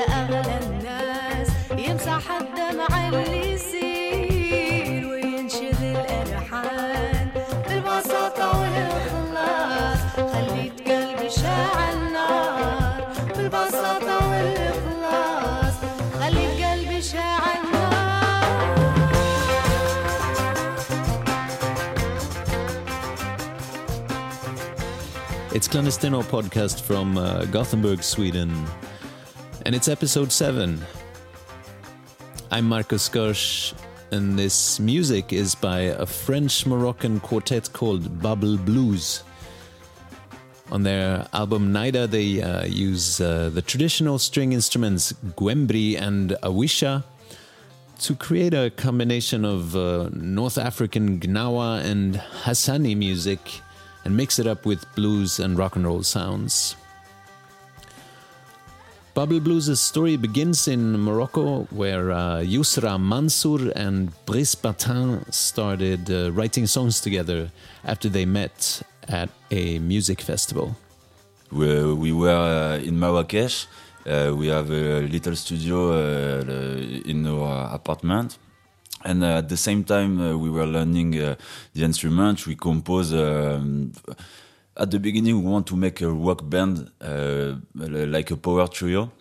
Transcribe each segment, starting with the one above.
يا أغلى الناس يمسح الدمع اللي يسير وينشد الألحان بالبساطة والإخلاص خليت قلبي شاعل نار بالبساطة والإخلاص خليت قلبي شاعل نار It's Clandestino podcast from uh, Gothenburg, Sweden. And it's episode 7. I'm Markus Görsch, and this music is by a French Moroccan quartet called Bab L' Bluz. On their album Nayda, they uh, use uh, the traditional string instruments Guembri and Awicha to create a combination of uh, North African Gnawa and Hassani music and mix it up with blues and rock and roll sounds. Bab L' Bluz' story begins in Morocco, where uh, Yousra Mansour and Brice Battin started uh, writing songs together after they met at a music festival. We, we were uh, in Marrakesh. Uh, we have a little studio uh, in our apartment. And uh, at the same time, we were learning the instrument. We compose. Um, at the beginning, we want to make a rock band, uh, like a power trio,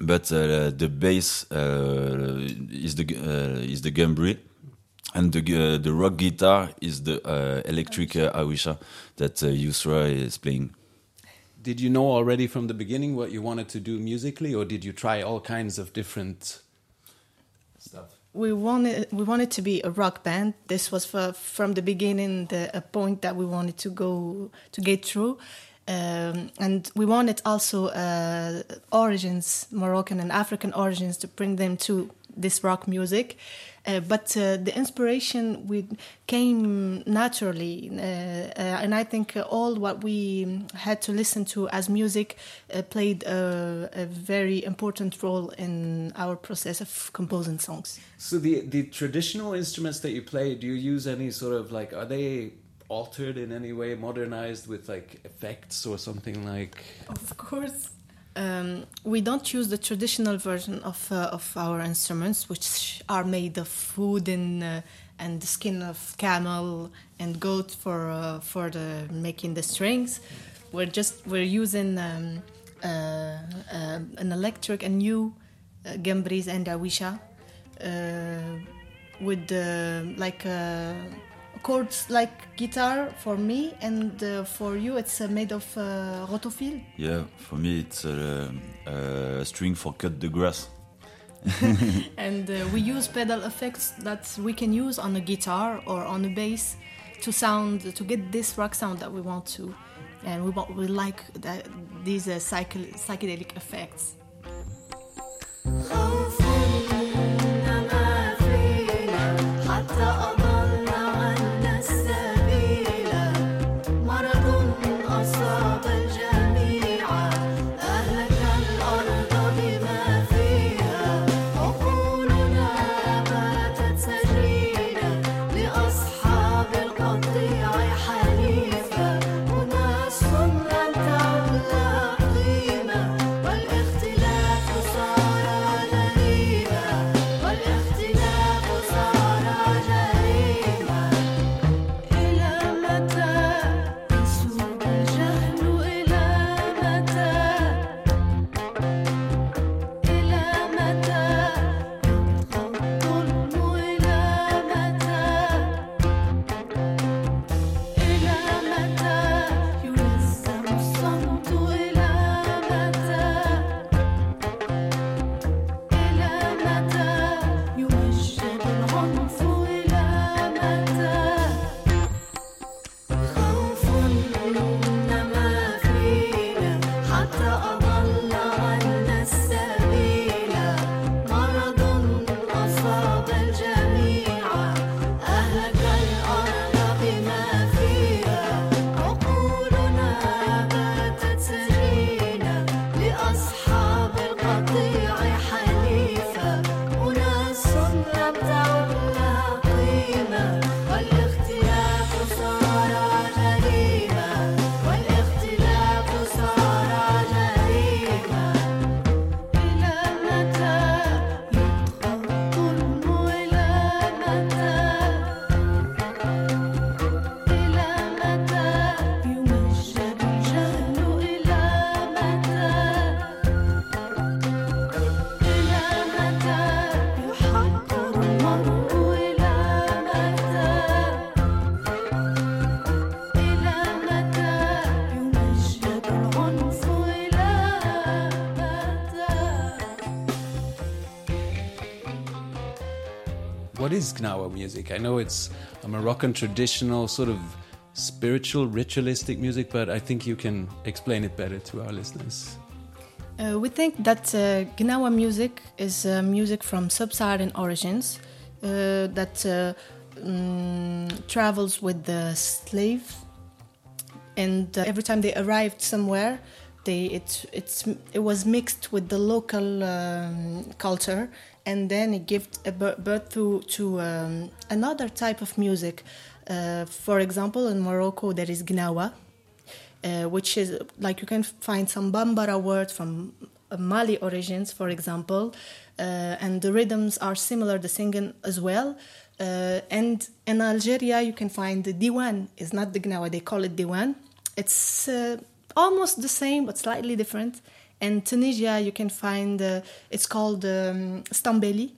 but uh, the bass uh, is the is the Guembri, and the uh, the rock guitar is the uh, electric uh, Awicha that uh, Yousra is playing. Did you know already from the beginning what you wanted to do musically, or did you try all kinds of different stuff? We wanted we wanted to be a rock band. This was for, from the beginning the a point that we wanted to go to get through, um, and we wanted also uh, origins, Moroccan and African origins, to bring them to this rock music. Uh, but uh, the inspiration we came naturally, uh, uh, and I think all what we had to listen to as music uh, played a, a very important role in our process of composing songs. So the the traditional instruments that you play, do you use any sort of like are they altered in any way, modernized with like effects or something like? Of course. Um, we don't use the traditional version of uh, of our instruments, which are made of wood and uh, and the skin of camel and goat for uh, for the making the strings. We're just we're using um, uh, uh, an electric and new uh, guembris and awicha uh, with like chords like guitar for me and uh, for you it's uh, made of uh, rotophile. Yeah, for me it's a, a string for cut the grass. and uh, we use pedal effects that we can use on a guitar or on a bass to sound to get this rock sound that we want to and we want we like that these uh, psycho- psychedelic effects is Gnawa music? I know it's a Moroccan traditional sort of spiritual ritualistic music, but I think you can explain it better to our listeners. Uh, we think that uh, Gnawa music is uh, music from sub-Saharan origins uh, that mm, travels with the slave, and uh, every time they arrived somewhere, they it it was mixed with the local um, culture, and then it gave birth to to um, another type of music. Uh, for example, in Morocco, there is Gnawa, uh, which is like you can find some Bambara words from uh, Mali origins, for example, uh, and the rhythms are similar, the singing as well. Uh, and in Algeria, you can find the Diwan. It's not the Gnawa; they call it Diwan. It's uh, almost the same, but slightly different. And Tunisia, you can find uh, it's called um, Stambeli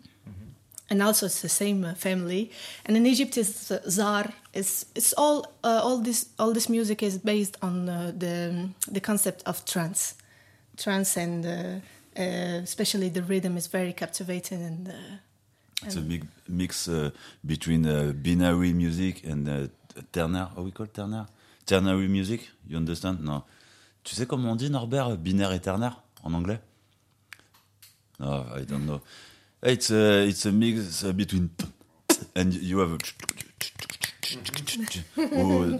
and also it's the same uh, family. And in Egypt is uh, zar. It's it's all uh, all this all this music is based on uh, the the concept of trance, trance, and uh, uh, especially the rhythm is very captivating and. Uh, It's a big mix uh, between uh, binary music and uh, ternaire. How we call it ternaire? Ternary music. You understand? No. Tu sais comment on dit Norbert binaire et ternaire en anglais? No, I don't know. It's a it's a mix uh, between and you have a oh,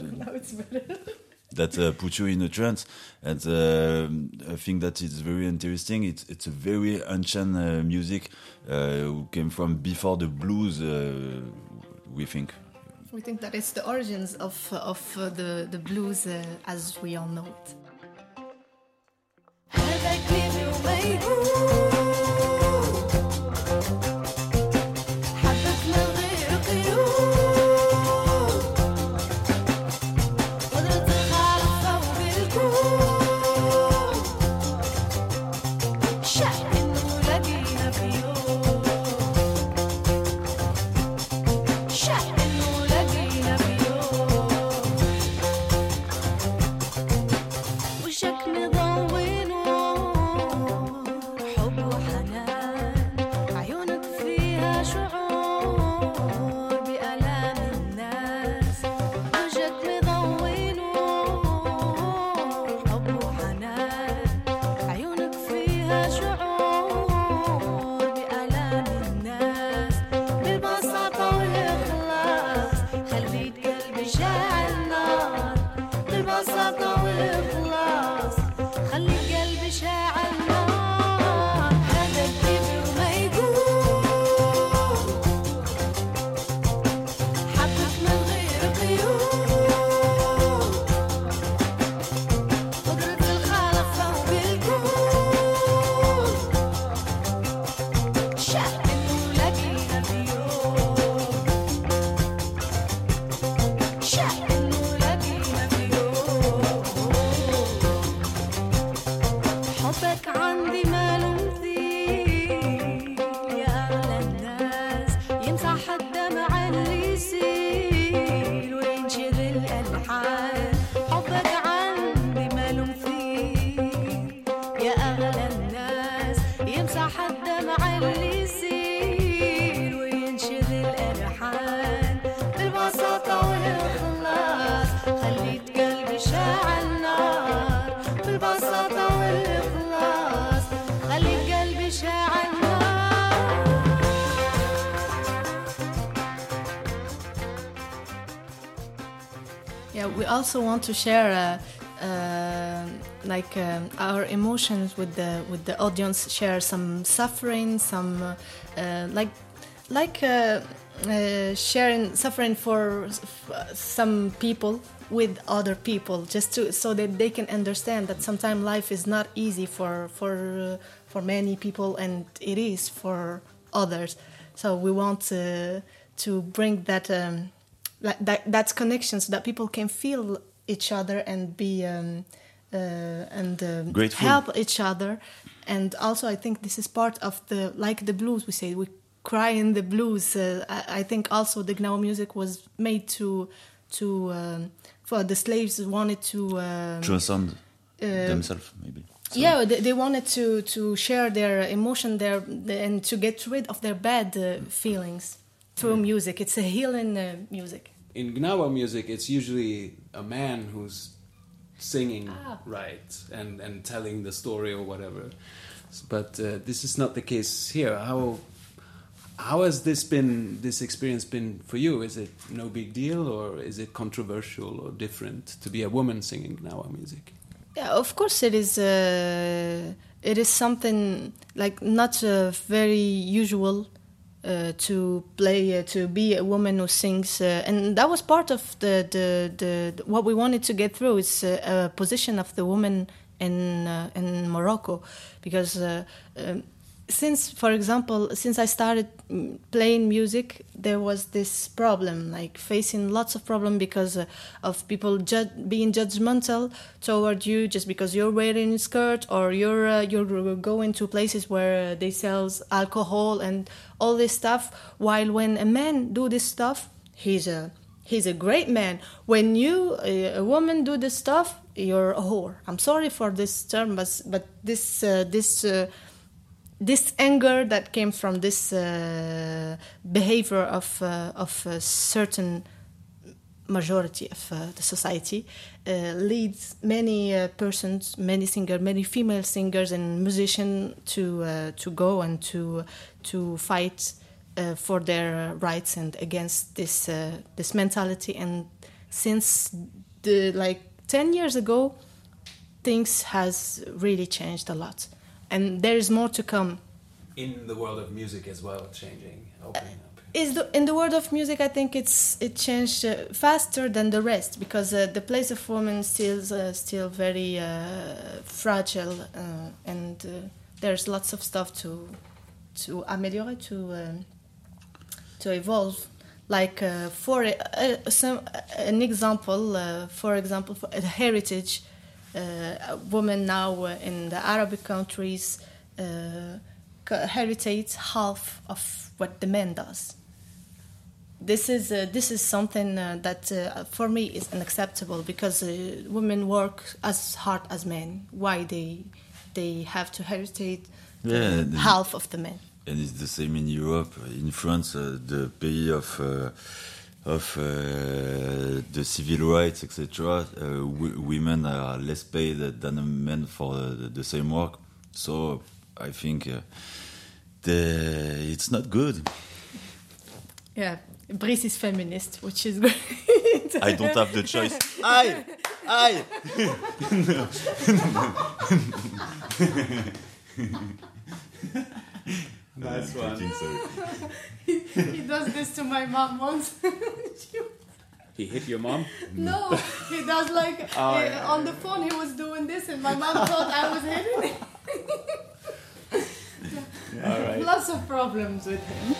that uh, put you in a trance. And uh, I think that it's very interesting. It's it's a very ancient uh, music uh, who came from before the blues. Uh, we think. we think that it's the origins of of uh, the the blues uh, as we all know it. Baby. Yeah, we also want to share uh, uh, like um, our emotions with the with the audience. Share some suffering, some uh, uh, like like uh, uh, sharing suffering for some people with other people, just to so that they can understand that sometimes life is not easy for for uh, for many people, and it is for others. So we want uh, to bring that. Um, like that that's connection so that people can feel each other and be um, uh, and um, help each other and also i think this is part of the like the blues we say we cry in the blues uh, I, I think also the gnawa music was made to to um, for the slaves wanted to um, Transcend uh, themselves, maybe. So- yeah, they, they wanted to to share their emotion there and to get rid of their bad uh, feelings. Through music. It's a healing uh, music. In Gnawa music, it's usually a man who's singing, Ah. right, and and telling the story or whatever. But uh, this is not the case here. How how has this been? This experience been for you? Is it no big deal, or is it controversial or different to be a woman singing Gnawa music? Yeah, of course it is. Uh, it is something like not uh, very usual uh, to play uh, to be a woman who sings, uh, and that was part of the, the the what we wanted to get through. Is uh, a position of the woman in uh, in Morocco, because. Uh, um, since for example since i started playing music there was this problem like facing lots of problem because uh, of people ju- being judgmental toward you just because you're wearing a skirt or you're uh, you're going to places where they sell alcohol and all this stuff. While when a man do this stuff he's a he's a great man. When you uh, a woman do this stuff you're a whore. I'm sorry for this term but but this uh, this this anger that came from this uh, behavior of uh, of a certain majority of uh, the society uh, leads many uh, persons, many singers, many female singers and musicians to uh, to go and to to fight for their rights and against this this mentality. And since the like ten years ago, things has really changed a lot, and there is more to come. In the world of music as well, changing, opening up. Is the in the world of music? I think it's it changed uh, faster than the rest because uh, the place of women still uh, still very uh, fragile, uh, and uh, there's lots of stuff to to ameliorate to um, to evolve. Like uh, for a, some, an example, uh, for example, for a heritage, uh, a woman now uh, in the Arabic countries uh, co- half of what the man does this is uh, this is something uh, that uh, for me is unacceptable because uh, women work as hard as men. Why they they have to heritage Yeah, half of the men? And it's the same in Europe. In France, uh, the pays of uh, of uh, the civil rights, etc. Uh, women are less paid than men for the, the same work. So I think uh, the, it's not good. Yeah, Brice is feminist, which is great. I don't have the choice. Aye, aye. Nice one. he does this to my mom once. He hit your mom. no, he does like Oh, uh, yeah, on the phone. He was doing this, and my mom thought I was hitting him. All right. Lots of problems with him.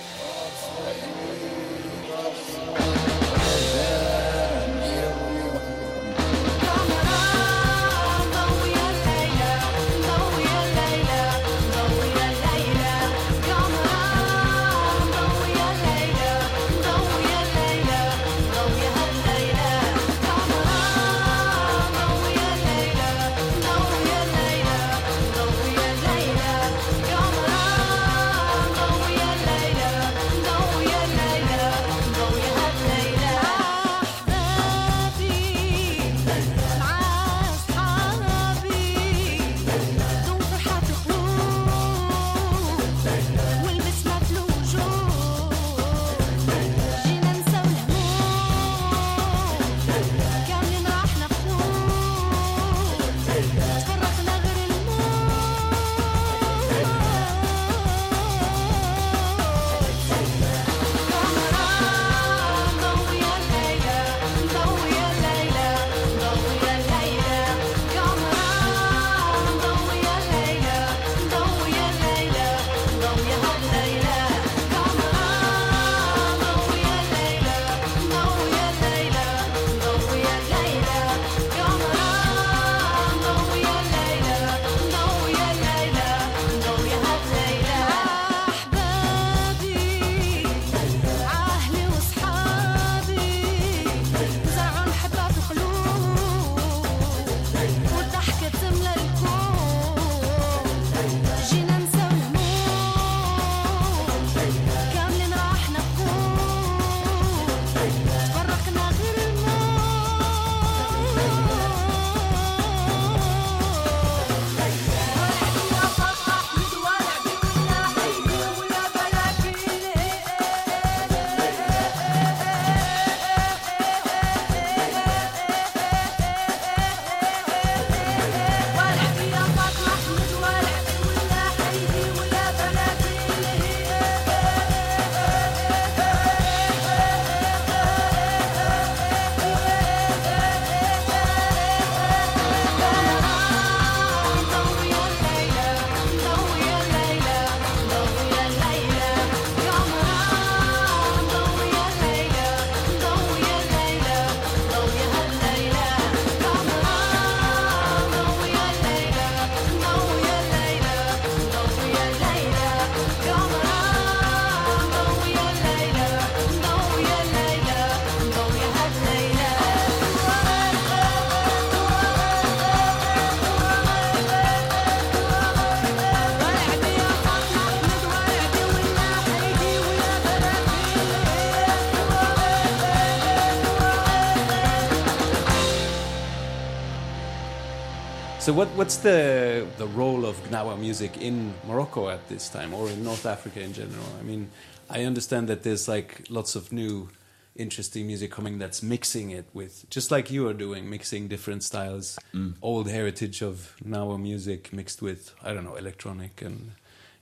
So what what's the the role of Gnawa music in Morocco at this time, or in North Africa in general? I mean, I understand that there's like lots of new interesting music coming that's mixing it with just like you are doing mixing different styles old heritage of Gnawa music mixed with i don't know electronic and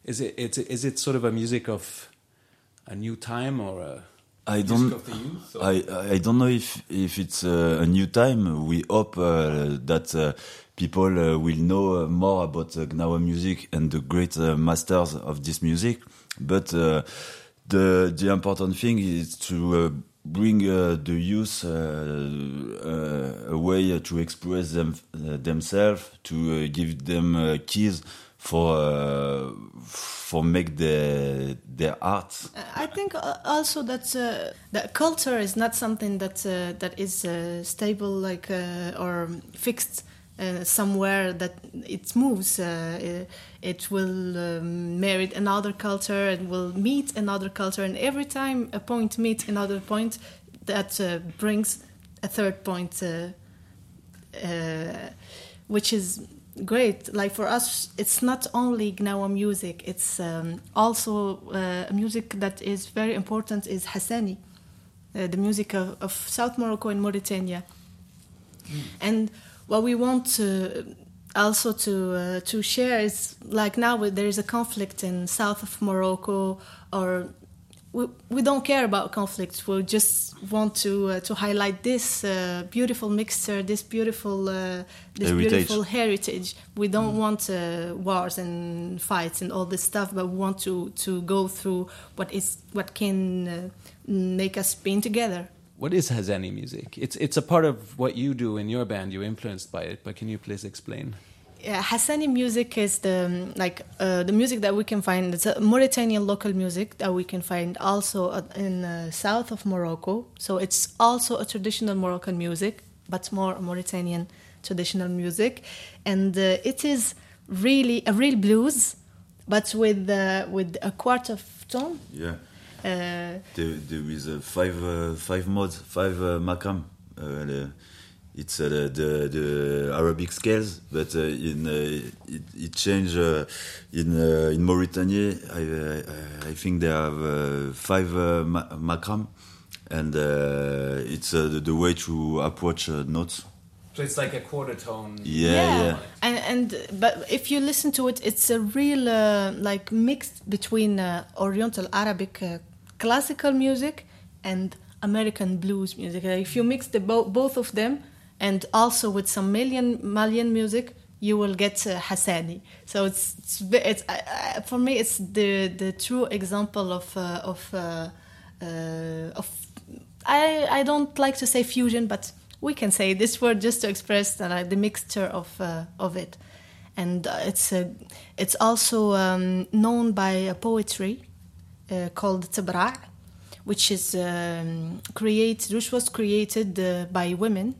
is it it's is it sort of a music of a new time or a I don't. youth I I don't know if if it's uh, a new time. We hope uh, that uh, people uh, will know uh, more about uh, Gnawa music and the great uh, masters of this music. But uh, the the important thing is to uh, bring the youth a way to express them themselves, to give them keys for uh, for make their their art. I think also that uh, that culture is not something that uh, that is stable, like or fixed uh, somewhere. That it moves. Uh, it, it will um, marry another culture and will meet another culture, and every time a point meets another point, that uh, brings a third point. Uh, uh, which is great. Like for us, it's not only Gnawa music; it's um, also uh, music that is very important. Is Hassani, uh, the music of, of South Morocco and Mauritania, and what we want to also to uh, to share is like now there is a conflict in south of Morocco or we, we don't care about conflicts. We just want to uh, to highlight this uh, beautiful mixture, this beautiful uh, this Heritage. beautiful heritage. We don't want uh, wars and fights and all this stuff, but we want to to go through what is what can uh, make us being together. What is Hassani music? It's it's a part of what you do in your band. You're influenced by it, but can you please explain? Yeah, Hassani music is the like uh, the music that we can find. It's a Mauritanian local music that we can find also uh, in uh, south of Morocco. So it's also a traditional Moroccan music, but more Mauritanian traditional music, and uh, it is really a real blues, but with uh, with a quarter of tone. Yeah. Uh, There, there is uh, five uh, five modes, five uh, makam. Uh, it's uh, the, the the Arabic scales, but uh, in uh, it, it changed uh, in uh, in Mauritania. I, uh, I think they have uh, five uh, makam, and uh, it's uh, the, the way to approach uh, notes. So it's like a quarter tone. Yeah, yeah. And and but if you listen to it, it's a real uh, like mix between uh, Oriental Arabic uh, classical music and American blues music. Uh, if you mix the bo- both of them, and also with some Malian Malian music, you will get uh, Hassani. So it's it's, it's uh, for me it's the the true example of uh, of uh, uh, of I I don't like to say fusion, but we can say this word just to express the, the mixture of of it, and it's uh, it's also um, known by a poetry uh, called Tabra', which is um, created, which was created uh, by women,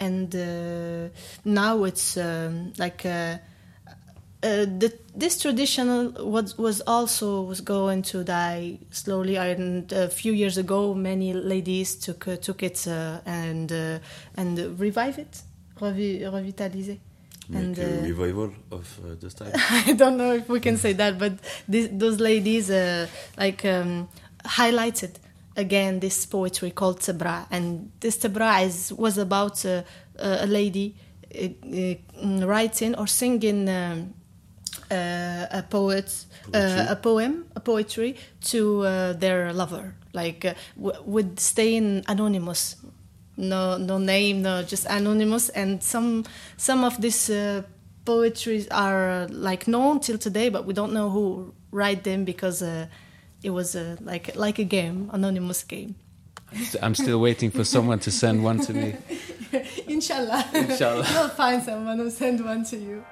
and uh, now it's um, like. Uh, uh, the, this traditional was was also was going to die slowly. And a few years ago, many ladies took uh, took it and and revive it, revi- revitalize. And Make a uh, revival of uh, the style. I don't know if we can say that, but this, those ladies uh, like um, highlighted again this poetry called Tabra, and this Tabra is was about uh, a lady uh, uh, writing or singing. Um, uh, a poet, uh, a poem, a poetry to uh, their lover, like uh, w- with staying anonymous, no, no name, no, just anonymous. And some, some of these uh, poetries are uh, like known till today, but we don't know who write them because uh, it was uh, like like a game, anonymous game. I'm still waiting for someone to send one to me. Inshallah, Inshallah. you'll find someone who send one to you.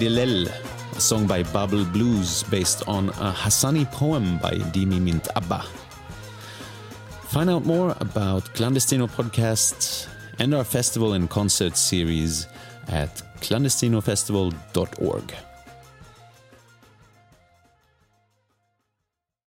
Waidilel, a song by Bab L' Bluz based on a Hassani poem by Dimi Mint Abba. Find out more about Clandestino Podcast and our festival and concert series at clandestinofestival.org.